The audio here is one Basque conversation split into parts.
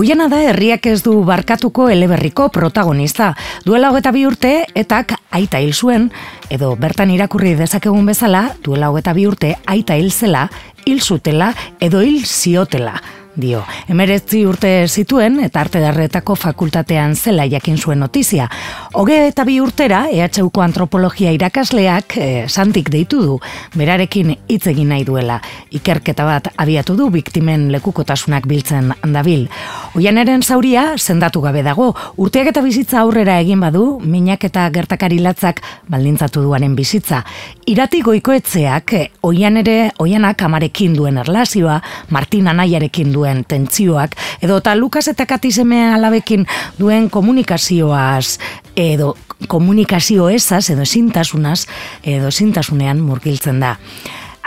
Oiana da herriak ez du barkatuko eleberriko protagonista. Duela hogeta bi urte, etak aita hil zuen, edo bertan irakurri dezakegun bezala, duela hogeta bi urte aita hil zela, hil zutela, edo hil ziotela dio. Emeretzi urte zituen eta arte darretako fakultatean zela jakin zuen notizia. Hoge eta bi urtera, EHUko antropologia irakasleak e, santik deitu du, berarekin hitz egin nahi duela. Ikerketa bat abiatu du biktimen lekukotasunak biltzen dabil. Oianeren zauria sendatu gabe dago, urteak eta bizitza aurrera egin badu, minak eta gertakari latzak baldintzatu duaren bizitza. Irati goikoetzeak, oian ere, oianak amarekin duen erlazioa, Martin Anaiarekin duen duen tentzioak, edo eta Lukas eta Katizeme alabekin duen komunikazioaz, edo komunikazio esaz, edo ezintasunaz, edo ezintasunean murgiltzen da.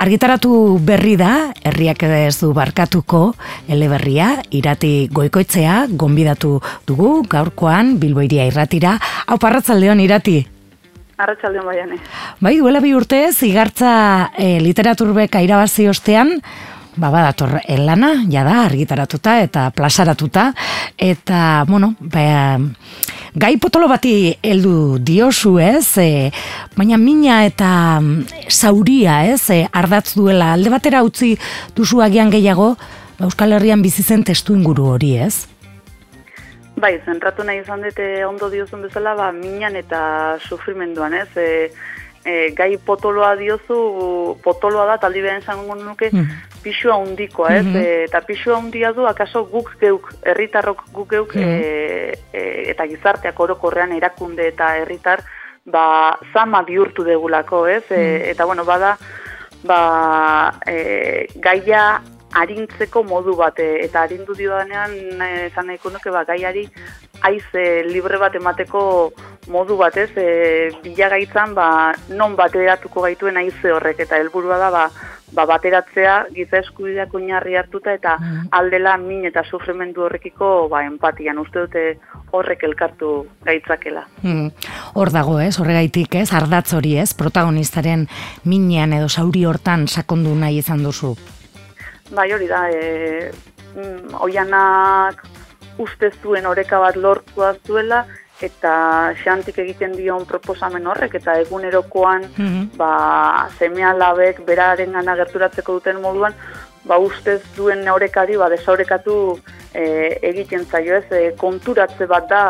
Argitaratu berri da, herriak ez du barkatuko, eleberria, irati goikoitzea, gonbidatu dugu, gaurkoan, bilboiria irratira. Hau parratzaldeon irati? Arratxaldeon baiane. Bai, duela bi urte, zigartza e, literaturbeka irabazi ostean, ba, badator elana, jada, argitaratuta eta plazaratuta, eta, bueno, ba, gai potolo bati heldu diosu ez, e, baina mina eta zauria ez, e, ardatz duela, alde batera utzi duzu agian gehiago, ba, Euskal Herrian bizi zen testu inguru hori ez? Bai, zentratu nahi izan dute ondo diozun bezala, ba, minan eta sufrimenduan ez, e, e, gai potoloa diozu, potoloa da, taldi behen zango nuke, mm. pixua hundikoa, ez? Mm -hmm. eta pixua hundia du, akaso guk geuk, herritarrok guk geuk, mm eta gizarteak orokorrean erakunde eta herritar, ba, zama bihurtu degulako, ez? Mm. eta, bueno, bada, ba, e, gaia arintzeko modu bat, eta arindu dio denean, esan nahiko nuke, ba, gaiari aiz libre bat emateko modu batez, e, bilagaitzan ba, non bateratuko gaituen aize horrek eta helburua da ba, ba bateratzea giza eskubideak oinarri hartuta eta mm. aldela min eta sufrimendu horrekiko ba empatian uste dute horrek elkartu gaitzakela. Mm. Hor dago, ez? Horregaitik, ez? Ardatz hori, ez? Protagonistaren minean edo sauri hortan sakondu nahi izan duzu. Bai, hori da, e, mm, oianak uste zuen oreka bat lortua zuela, eta xantik egiten dion proposamen horrek, eta egunerokoan mm -hmm. ba, semea labek beraren gana gerturatzeko duten moduan, ba, ustez duen orekari ba, desaurekatu e, egiten zaio ez, e, konturatze bat da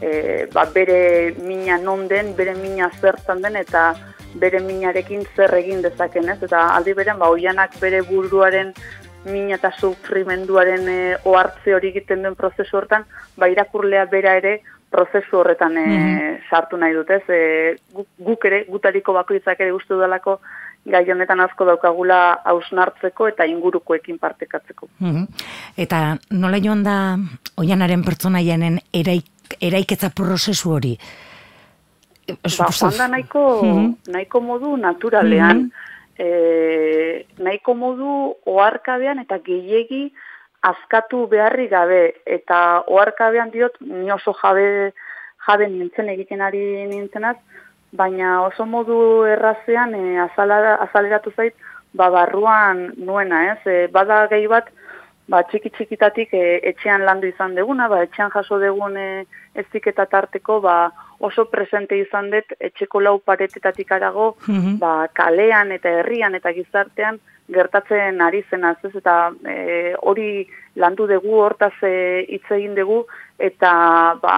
e, ba, bere mina non den, bere mina zertan den, eta bere minarekin zer egin dezaken ez, eta aldi beren, ba, oianak bere buruaren mina eta sufrimenduaren e, ohartze hori egiten den prozesu hortan, ba, irakurlea bera ere prozesu horretan e, sartu nahi dut, ez? E, guk ere, gutariko bakoitzak ere uste dudalako gai honetan asko daukagula hausnartzeko eta ingurukoekin partekatzeko. Mm Eta nola joan da oianaren pertsonaianen eraik, eraiketza prozesu hori? Ba, joan da nahiko, nahiko modu naturalean, e, nahiko modu oarkabean eta gehiegi askatu beharri gabe. Eta oharkabean diot ni oso jabe jabe nintzen egiten ari nintzenaz baina oso modu errazean e, azaleratu zait ba barruan nuena ez? E, bada gehi bat ba txiki txikitatik e, etxean landu izan deguna ba etxean jaso degun e, eziketa tarteko ba oso presente izan dut etxeko lau paretetatik arago mhm. ba kalean eta herrian eta gizartean gertatzen ari zen ez eta e, hori landu dugu hortaz e, hitz egin dugu eta ba,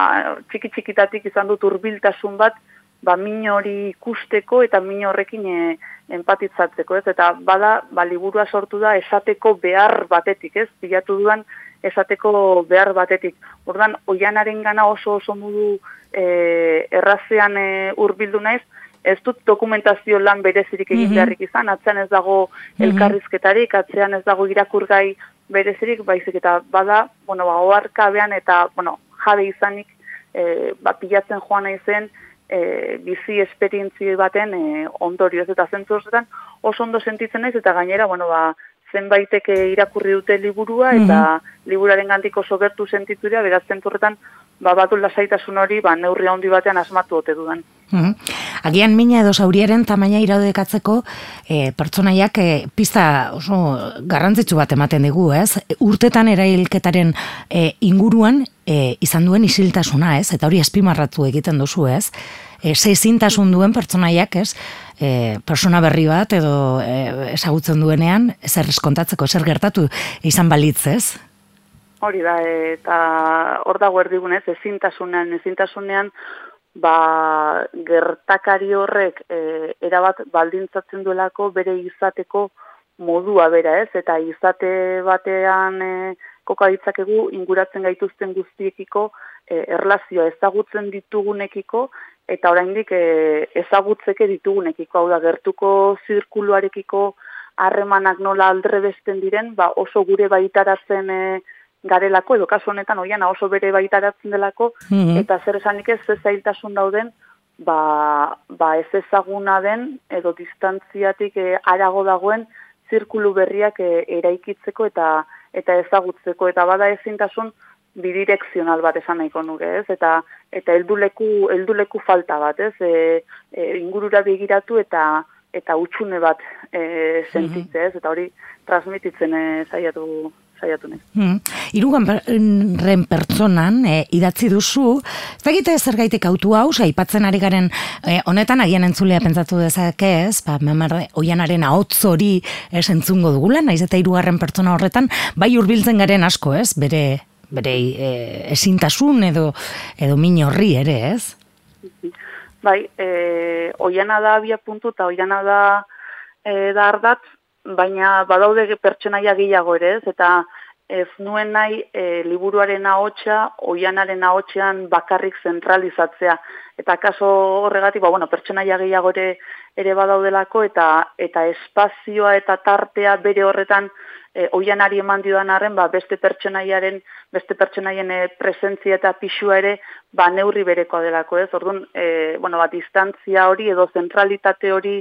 txiki txikitatik izan dut hurbiltasun bat ba min hori ikusteko eta min horrekin e, empatitzatzeko ez? Eta bada ba liburua sortu da esateko behar batetik ez? Bilatu duan esateko behar batetik. Ordan oianarengana oso oso modu e, errazean e, hurbildu naiz ez dut dokumentazio lan berezirik egin mm beharrik izan, atzean ez dago mhm. elkarrizketarik, atzean ez dago irakurgai berezirik, baizik eta bada, bueno, ba, oarka behan eta, bueno, jabe izanik, e, ba, pilatzen joan zen, e, bizi esperientzi baten e, ondorioz eta zentzu oso ondo sentitzen naiz eta gainera, bueno, ba, zenbaitek irakurri dute liburua eta mm liburaren gantik oso gertu sentituria, beraz zenturretan ba, batu lasaitasun hori ba, neurri handi batean asmatu ote dudan. Mm Agian mina edo zauriaren tamaina iraudekatzeko e, pertsonaiak e, pista oso garrantzitsu bat ematen digu, ez? Urtetan erailketaren e, inguruan e, izan duen isiltasuna, ez? Eta hori espimarratu egiten duzu, ez? E, Zeizintasun duen pertsonaiak, ez? E, persona berri bat edo e, ezagutzen duenean, zer eskontatzeko, zer gertatu izan balitz, ez? Hori da, eta hor dago erdigunez, ezintasunean, ezintasunean, ba, gertakari horrek e, erabat baldintzatzen duelako bere izateko modua bera ez, eta izate batean e, koka ditzakegu inguratzen gaituzten guztiekiko e, erlazioa ezagutzen ditugunekiko, eta oraindik e, ezagutzeke ditugunekiko, hau da, gertuko zirkuluarekiko harremanak nola aldre besten diren, ba, oso gure baitaratzen e, garelako, edo kasu honetan oian oso bere baitaratzen delako, mhm. eta zer esanik ez ez zailtasun dauden, ba, ba ez ezaguna den, edo distantziatik e, arago dagoen, zirkulu berriak e, eraikitzeko eta eta ezagutzeko, eta bada ezintasun bidirekzional bat esan nahiko nuke, ez? Eta eta helduleku helduleku falta bat, ez? E, e, ingurura begiratu eta eta utxune bat e, sentitze, ez? Eta hori transmititzen e, saiatu saiatu nahi. Hmm. Irugan pertsonan e, idatzi duzu, ez dakite zer gaitek autu hau, aipatzen ari garen e, honetan agian entzulea pentsatu dezake ez, ba, memar oianaren ahotz hori ez entzungo dugula, naiz eta irugarren pertsona horretan, bai hurbiltzen garen asko ez, bere bere e, ezintasun edo edo min horri ere, ez? Bai, e, oiana da abia puntu eta oiana da e, da ardatz, baina badaude pertsonaia gehiago ere, ez? Eta ez nuen nahi e, liburuaren ahotsa oianaren ahotsean bakarrik zentralizatzea. Eta kaso horregatik, ba, bueno, pertsonaia gehiago ere, ere badaudelako, eta eta espazioa eta tartea bere horretan e, oianari eman diodan arren, ba, beste pertsonaiaren, beste pertsonaien e, presentzia eta pixua ere, ba, neurri berekoa delako, ez? Orduan, e, bueno, ba, distantzia hori edo zentralitate hori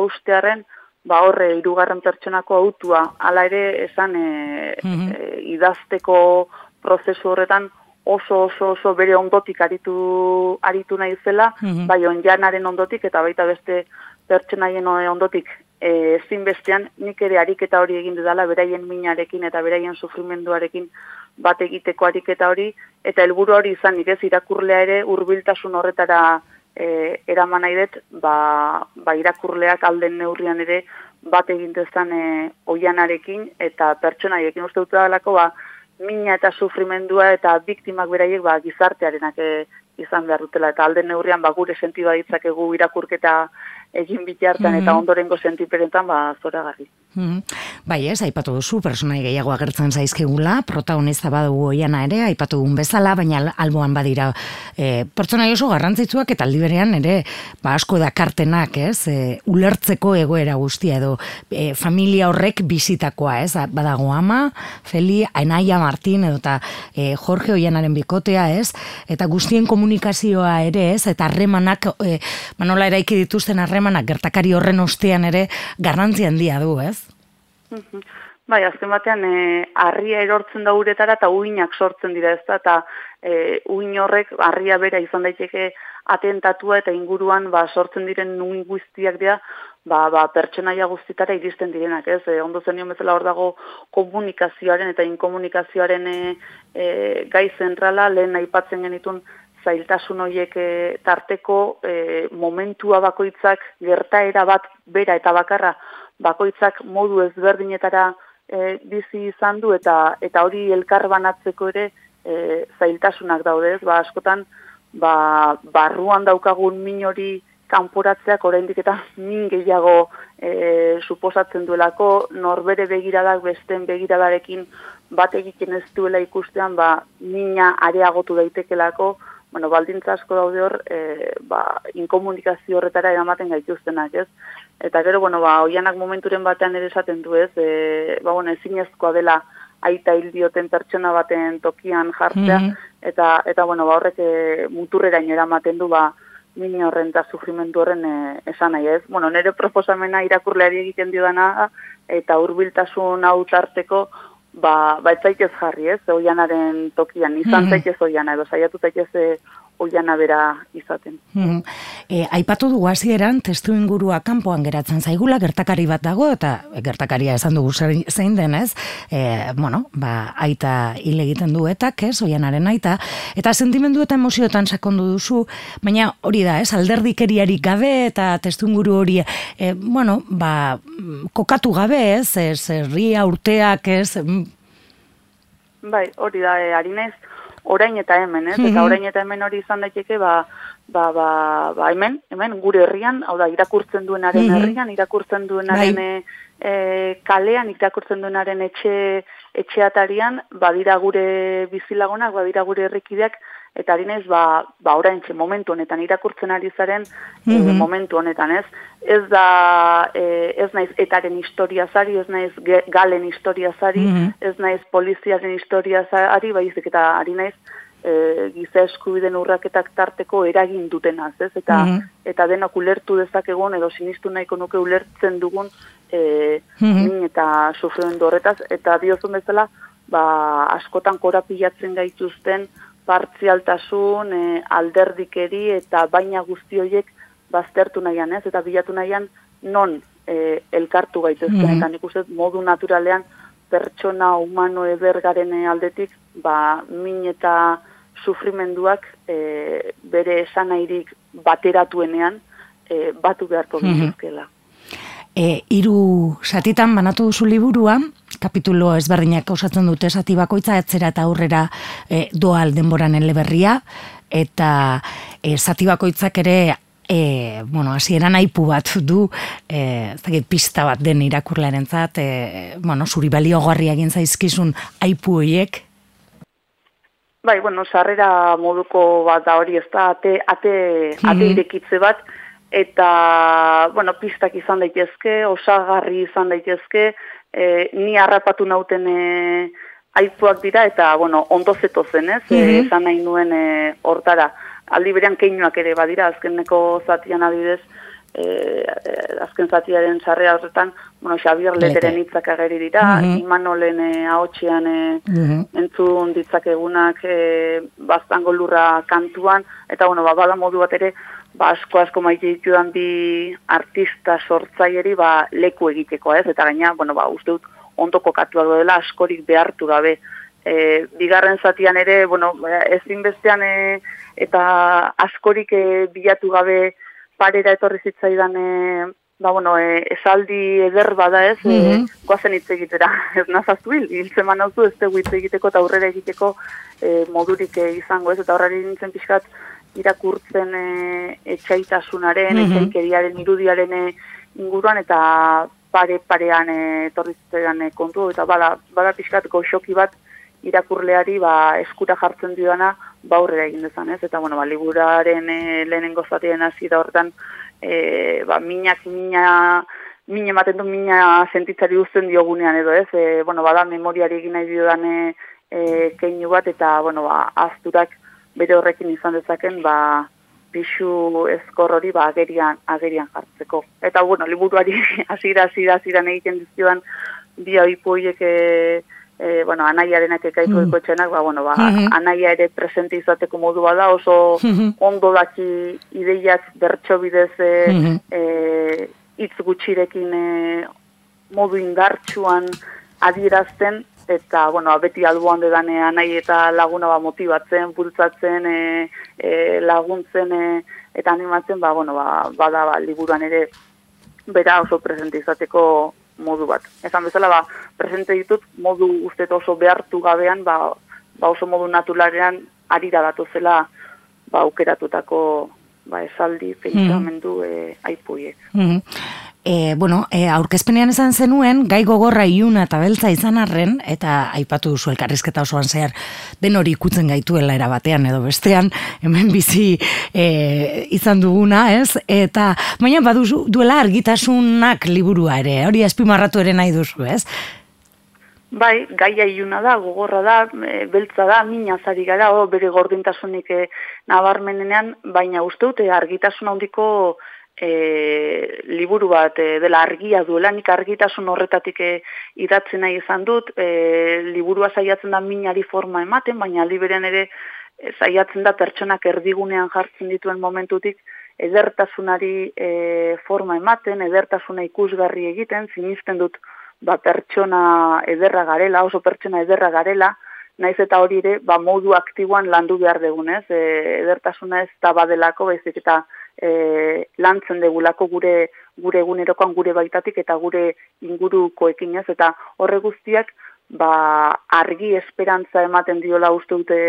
austearen, ba horre hirugarren pertsonako autua. Hala ere esan e, e, idazteko prozesu horretan oso oso oso bere ondotik aritu aritu naizela mm bai onjanaren ondotik eta baita beste pertsonaien ondotik. Eh ezin bestean nik ere ariketa hori egin dudala beraien minarekin eta beraien sufrimenduarekin bat egiteko ariketa hori. Eta helburu hori izan nik irakurlea ere hurbiltasun horretara e, eraman nahi dut, ba, ba irakurleak alden neurrian ere bat egintezan e, oianarekin eta pertsonaiekin uste dut dalako, ba, mina eta sufrimendua eta biktimak beraiek ba, gizartearenak e, izan behar dutela. Eta alden neurrian ba, gure sentiba ditzakegu irakurketa egin bitartan eta mhm. ondorengo sentiperentan ba, zora garri. Hmm. Bai ez, aipatu duzu, personai gehiago agertzen zaizkegula, protagonista badugu oiana ere, aipatu dugun bezala, baina alboan badira e, pertsonai oso garrantzitsuak eta aldi berean ere, ba asko dakartenak, ez, e, ulertzeko egoera guztia edo e, familia horrek bizitakoa, ez, badago ama, Feli, Ainaia Martin edo eta e, Jorge oianaren bikotea, ez, eta guztien komunikazioa ere, ez, eta harremanak, e, manola eraiki dituzten harremanak gertakari horren ostean ere garrantzi handia du, ez? Bai, azken batean, e, arria erortzen da uretara eta uinak sortzen dira ez da, eta e, uin horrek, arria bera izan daiteke atentatua eta inguruan ba, sortzen diren uin guztiak dira, ba, ba, pertsenaia guztitara iristen direnak, ez? E, ondo zen bezala hor dago komunikazioaren eta inkomunikazioaren e, e, gai zentrala, lehen aipatzen genitun zailtasun horiek e, tarteko e, momentua bakoitzak gertaera bat bera eta bakarra bakoitzak modu ezberdinetara e, bizi izan du eta eta hori elkar banatzeko ere e, zailtasunak daude, ez? Ba askotan ba, barruan daukagun min hori kanporatzeak oraindik eta min gehiago e, suposatzen duelako norbere begiradak besten begiradarekin bat egiten ez duela ikustean ba mina areagotu daitekelako bueno, baldintza asko daude hor, e, ba, inkomunikazio horretara eramaten gaituztenak, ez? Eta gero, bueno, ba, oianak momenturen batean ere esaten du, ez? E, ba, bueno, ezinezkoa dela aita hil dioten pertsona baten tokian jartzea, mm eta, eta, bueno, ba, horrek e, muturrera eramaten du, ba, mini horren eta sufrimendu horren e, esan nahi, ez? Bueno, nire proposamena irakurleari egiten dio dana, eta hurbiltasun hau tarteko, ba, ba etzaikez jarri ez, oianaren tokian, izan mm -hmm. zaikez oiana, edo saiatu zaikez oiana bera izaten. Mm E, aipatu dugu hasieran testu ingurua kanpoan geratzen zaigula gertakari bat dago eta gertakaria esan dugu zein denez, e, bueno, ba, aita hil egiten du eta ez, oianaren aita, eta sentimendu eta emozioetan sakondu duzu, baina hori da, ez, alderdikeriari gabe eta testu inguru hori, e, bueno, ba, kokatu gabe, ez, ez, herria urteak, ez, Bai, hori da, e, harinez, orain eta hemen, ez? Eta mhm. orain eta hemen hori izan daiteke, ba, ba, ba, ba, hemen, hemen, gure herrian, hau da, irakurtzen duenaren mm herrian, irakurtzen duenaren bai. e, kalean, irakurtzen duenaren etxe, etxeatarian, badira gure bizilagonak, badira gure herrikideak, eta harinez, ba, ba orain momentu honetan irakurtzen ari zaren mm momentu honetan, ez? Ez da, e, ez naiz etaren historia zari, ez naiz galen historia zari, mm ez naiz poliziaren historia zari, baizik eta ari naiz, e, giza eskubiden urraketak tarteko eragin dutenaz, ez? Eta, mm eta denok ulertu dezakegun, edo sinistu nahiko nuke ulertzen dugun, e, min eta sufrimendu horretaz, eta diozun bezala, ba, askotan korapilatzen gaituzten, partzialtasun, e, alderdikeri eta baina guzti horiek baztertu nahian, ez? Eta bilatu nahian non e, elkartu gaitezken, mm -hmm. eta nik uste modu naturalean pertsona humano edergaren aldetik, ba, min eta sufrimenduak e, bere esanairik bateratuenean e, batu beharko mm E, iru satitan banatu duzu liburua, kapitulo ezberdinak osatzen dute sati bakoitza, etzera eta aurrera e, doal denboran eleberria, eta e, sati bakoitzak ere e, bueno, hasieran aipu bat du, e, zagit, pista bat den irakurlearen zat, e, bueno, zuri baliogarri egin zaizkizun aipu horiek? Bai, bueno, sarrera moduko bat da hori ez da, ate, ate, ate mhm. irekitze bat, eta, bueno, pistak izan daitezke, osagarri izan daitezke, e, ni harrapatu nauten e, aizuak dira, eta, bueno, ondo zeto zen, ez, mm esan nahi nuen e, hortara. Aldi berean keinuak ere badira, azkeneko zatian adidez, e, e, azken zatiaren sarrea horretan, bueno, Xabier Leteren hitzak ageri dira, mm -hmm. Imanolen e, ahotxean e, mm entzun ditzakegunak e, baztango lurra kantuan, eta, bueno, ba, modu bat ere, ba, asko asko maite ditudan bi artista sortzaileri ba, leku egiteko, ez? Eta gaina, bueno, ba, uste dut ondo kokatu dela askorik behartu gabe. E, bigarren zatian ere, bueno, ezin bestean e, eta askorik e, bilatu gabe parera etorri zitzaidan e, ba, bueno, e, esaldi eder bada ez, mm -hmm. e, goazen hitz egitera, ez nazaztu hil, hiltzen manauzu ez dugu hitz egiteko eta aurrera egiteko e, modurik e, izango ez, eta horrari nintzen pixkat, irakurtzen e, etxaitasunaren, mm -hmm. irudiaren e, inguruan, eta pare-parean e, torriztean e, kontu, eta bada, bada pixkat goxoki bat irakurleari ba, eskura jartzen duana baurrera egin dezan, ez? Eta, bueno, ba, liburaren e, lehenengo zatien hasi da horretan, e, ba, minak, mina, mina ematen du, mina sentitzari guztien diogunean edo, ez? E, bueno, bada, memoriari egin nahi diodan e, e, keinu bat, eta, bueno, ba, azturak, bere horrekin izan dezaken ba pixu ezkor hori ba agerian agerian jartzeko eta bueno liburuari hasiera hasiera hasiera egiten dizioan bi aipu hoiek e, e, bueno anaiarenak ekaiko mm. etxenak ba bueno ba mm-hmm. anaia ere presente izateko modu bada oso mm-hmm. ondo daki ideiak bertso bidez e, mm-hmm. e, hitz gutxirekin e, modu indartsuan adierazten eta bueno, beti alboan dedanean nahi eta laguna ba, motibatzen, bultzatzen, e, e, laguntzen e, eta animatzen, ba, bueno, ba, bada ba, liburuan ere bera oso presente izateko modu bat. Ezan bezala, ba, presente ditut modu uste oso behartu gabean, ba, ba oso modu natularean arira zela ba, aukeratutako ba, esaldi, pentsamendu mm -hmm. e, aipuiek. Mm E, bueno, e, aurkezpenean esan zenuen, gai gogorra iuna eta beltza izan arren, eta aipatu duzu elkarrizketa osoan zehar, den hori ikutzen gaituela erabatean edo bestean, hemen bizi e, izan duguna, ez? Eta, baina badu duela argitasunak liburua ere, hori azpimarratu ere nahi duzu, ez? Bai, gaia iuna da, gogorra da, e, beltza da, mina zari gara, o, bere gordintasunik e, nabarmenean, baina uste dute argitasun handiko e, liburu bat e, dela argia duela, nik argitasun horretatik e, idatzen nahi izan dut, e, liburua zaiatzen da minari forma ematen, baina liberen ere e, zaiatzen da pertsonak erdigunean jartzen dituen momentutik edertasunari e, forma ematen, edertasuna ikusgarri egiten, sinisten dut ba, pertsona ederra garela, oso pertsona ederra garela, naiz eta hori ere, ba, modu aktiboan landu behar degunez, e, edertasuna ez da badelako, baizik eta e, lantzen degulako gure gure egunerokoan gure baitatik eta gure ingurukoekin ez, eta horre guztiak, ba, argi esperantza ematen diola uste dute,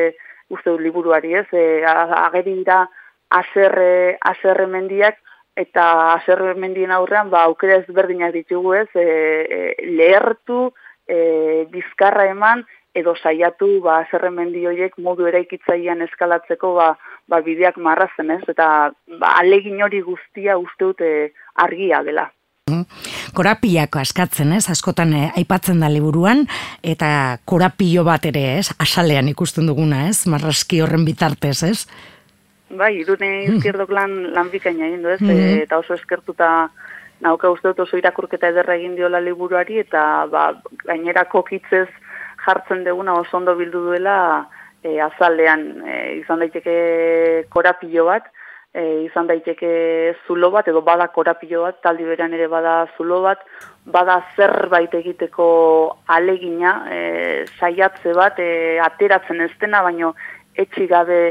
uste dut liburuari ez, e, ageri dira, aserre, aserre mendiak, eta aserre mendien aurrean, ba, aukera ezberdinak ditugu ez, e, e, lehertu, e, bizkarra eman, edo saiatu ba aserre mendi horiek modu eraikitzailean eskalatzeko ba, ba bideak marrazen ez eta ba, alegin hori guztia uste dute argia dela. Mm. Korapiako askatzen ez, askotan eh, aipatzen da liburuan, eta korapio bat ere ez, asalean ikusten duguna ez, marraski horren bitartez ez? Bai, irune mm. izkierdok lan, lan bikaina egin du ez, mm-hmm. eta oso eskertuta nauka uste dut oso irakurketa ederra egin diola liburuari, eta ba, gainerako kitzez jartzen duguna oso ondo bildu duela e, azaldean e, izan daiteke korapilo bat, e, izan daiteke zulo bat, edo bada korapilo bat, taldi beran ere bada zulo bat, bada zerbait egiteko alegina, e, saiatze bat, e, ateratzen ez dena, baino etxi gabe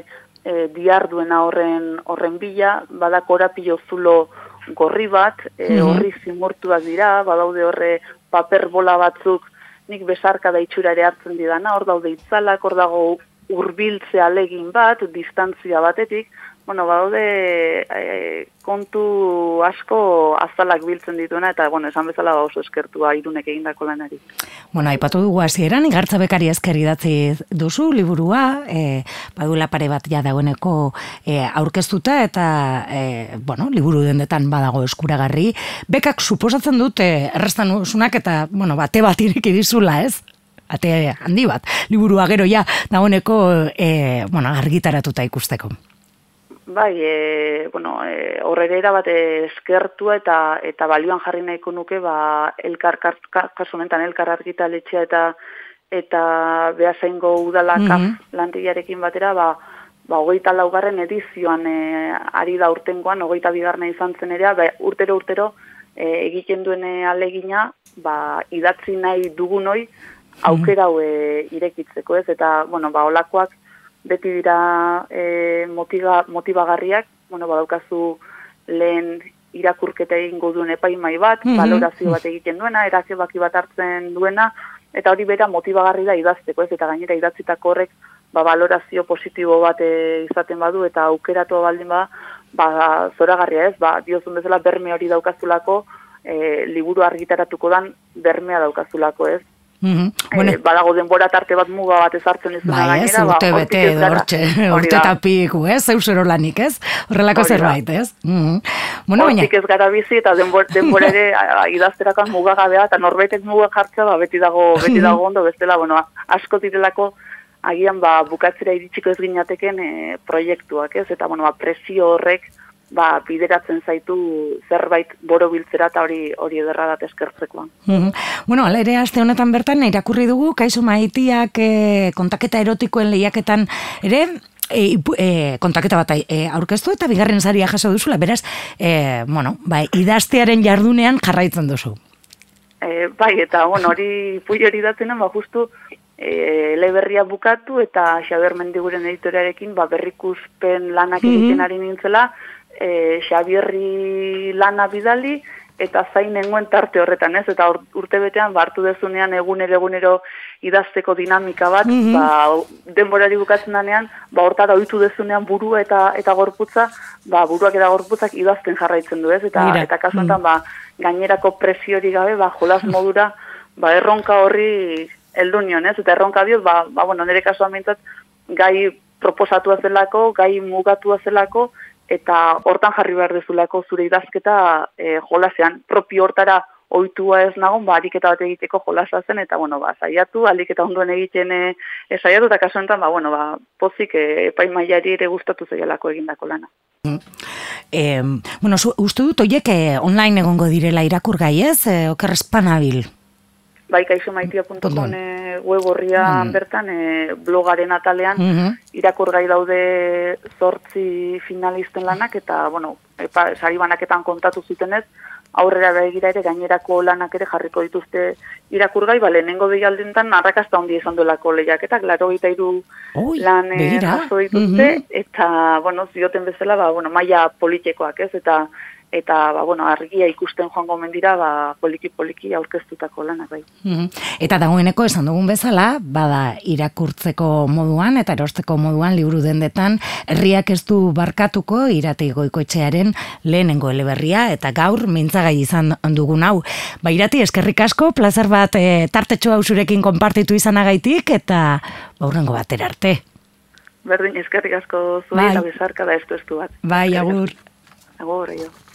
e, diarduena horren horren bila, bada korapio zulo gorri bat, e, mhm. horri zimurtuak dira, badaude horre paper bola batzuk nik besarka da itxura ere hartzen didana, hor daude itzalak, hor dago urbiltze alegin bat, distantzia batetik, bueno, baude e, kontu asko azalak biltzen dituena eta bueno, esan bezala ba oso eskertua irunek egindako lanari. Bueno, aipatu dugu hasieran igartza bekari esker idatzi duzu liburua, e, badula pare bat ja dagoeneko e, aurkeztuta eta e, bueno, liburu dendetan badago eskuragarri. Bekak suposatzen dute errestan usunak eta bueno, bate bat ireki dizula, ez? Ate handi bat, liburua gero ja dagoeneko e, bueno, argitaratuta ikusteko. Bai, e, bueno, e, horrere bat eskertua eta eta balioan jarri nahiko nuke, ba, elkar, kasu honetan elkar argitaletxea eta eta behazengo udalak mm -hmm. lantillarekin batera, ba, ba, hogeita laugarren edizioan e, ari da urtengoan, hogeita bigarna izan zen ere, ba, urtero urtero e, egiten duen alegina, ba, idatzi nahi dugunoi, mhm. aukera mm -hmm. irekitzeko ez, eta, bueno, ba, olakoak, beti dira e, motiva, motivagarriak, bueno, badaukazu lehen irakurketa egingo duen epaimai bat, mm valorazio bat egiten duena, erake baki bat hartzen duena, eta hori bera motivagarri da idazteko, ez, eta gainera idatzitako horrek ba, valorazio positibo bat e, izaten badu, eta aukeratu baldin ba, ba, zoragarria ez, ba, diozun bezala berme hori daukazulako, e, liburu argitaratuko dan bermea daukazulako ez, Mm bueno, eh, badago denbora tarte bat muga bat ezartzen ez bai, gainera, ba, urte bete, hortxe, urte tapiku, ez, zeusero lanik, ez, horrelako zerbait, ez. Mm bueno, baina... ez gara bizi eta denbora, denbora ere idazterakan muga gabea, eta norbaitek muga jartzea, ba, beti dago, beti dago ondo, bestela, bueno, asko direlako, agian, ba, bukatzera iritsiko ez ginateken e, proiektuak, ez, eta, bueno, ba, presio horrek, ba, bideratzen zaitu zerbait boro biltzera eta hori hori ederra dat eskertzekoan. Mm Bueno, ala ere aste honetan bertan irakurri dugu kaizo maitiak e, kontaketa erotikoen lehiaketan ere e, e, kontaketa bat e, aurkeztu eta bigarren saria jaso duzula, beraz, e, bueno, bai, idaztearen jardunean jarraitzen duzu. E, bai, eta bueno, hori pui hori datena, ba, justu e, leberria bukatu eta Xaber Mendiguren editorearekin ba, berrikuspen lanak mhm. egiten ari nintzela, e, Xabierri lana bidali, eta zain nengoen tarte horretan, ez? Eta urte betean, bartu ba, dezunean egunero egunero idazteko dinamika bat, mm -hmm. ba, denborari bukatzen danean, ba, hortara oitu dezunean burua eta eta gorputza, ba, buruak eta gorputzak idazten jarraitzen du, ez? Eta, Mira. eta kasuantan, mm. ba, gainerako presiori gabe, ba, jolas modura, ba, erronka horri heldu nion, ez? Eta erronka diot, ba, ba bueno, nire kasuan mintzat, gai proposatu zelako, gai mugatu zelako, eta hortan jarri behar dezulako zure idazketa e, jolasean propio hortara ohitua ez nagon, ba, ariketa bat egiteko jolasa zen, eta, bueno, ba, zaiatu, aliketa ondoen egiten e, zaiatu, eta kaso enten, ba, bueno, ba, pozik e, epai maiari ere gustatu zeialako egindako lana. E, bueno, uste dut, oiek, online egongo direla irakur gai ez, e, okerrez panabil? Bai kaixomaitia.com web horrian mm. bertan e, blogaren atalean mm -hmm. irakurgai daude zortzi finalisten lanak eta bueno, epa, sari banaketan kontatu zutenez aurrera begira ere gainerako lanak ere jarriko dituzte irakurgai, ba, lehenengo deialdentan arrakasta handi izan duelako lehiak, eta klaro gita iru lan eh, jaso dituzte, mm -hmm. eta, bueno, zioten bezala, ba, bueno, maia politikoak ez, eta eta ba, bueno, argia ikusten joango mendira ba, poliki-poliki aurkeztutako lanak bai. Mm Eta dagoeneko esan dugun bezala, bada irakurtzeko moduan eta erosteko moduan liburu dendetan, herriak ez du barkatuko irati goikoetxearen lehenengo eleberria eta gaur mintzagai izan dugun hau. Ba irati eskerrik asko, plazer bat e, tartetxo hau zurekin konpartitu izanagaitik eta baurrengo batera arte. Berdin eskerrik asko zuen bai. eta bezarka da estu estu bat. Bai, agur. Agur, agur.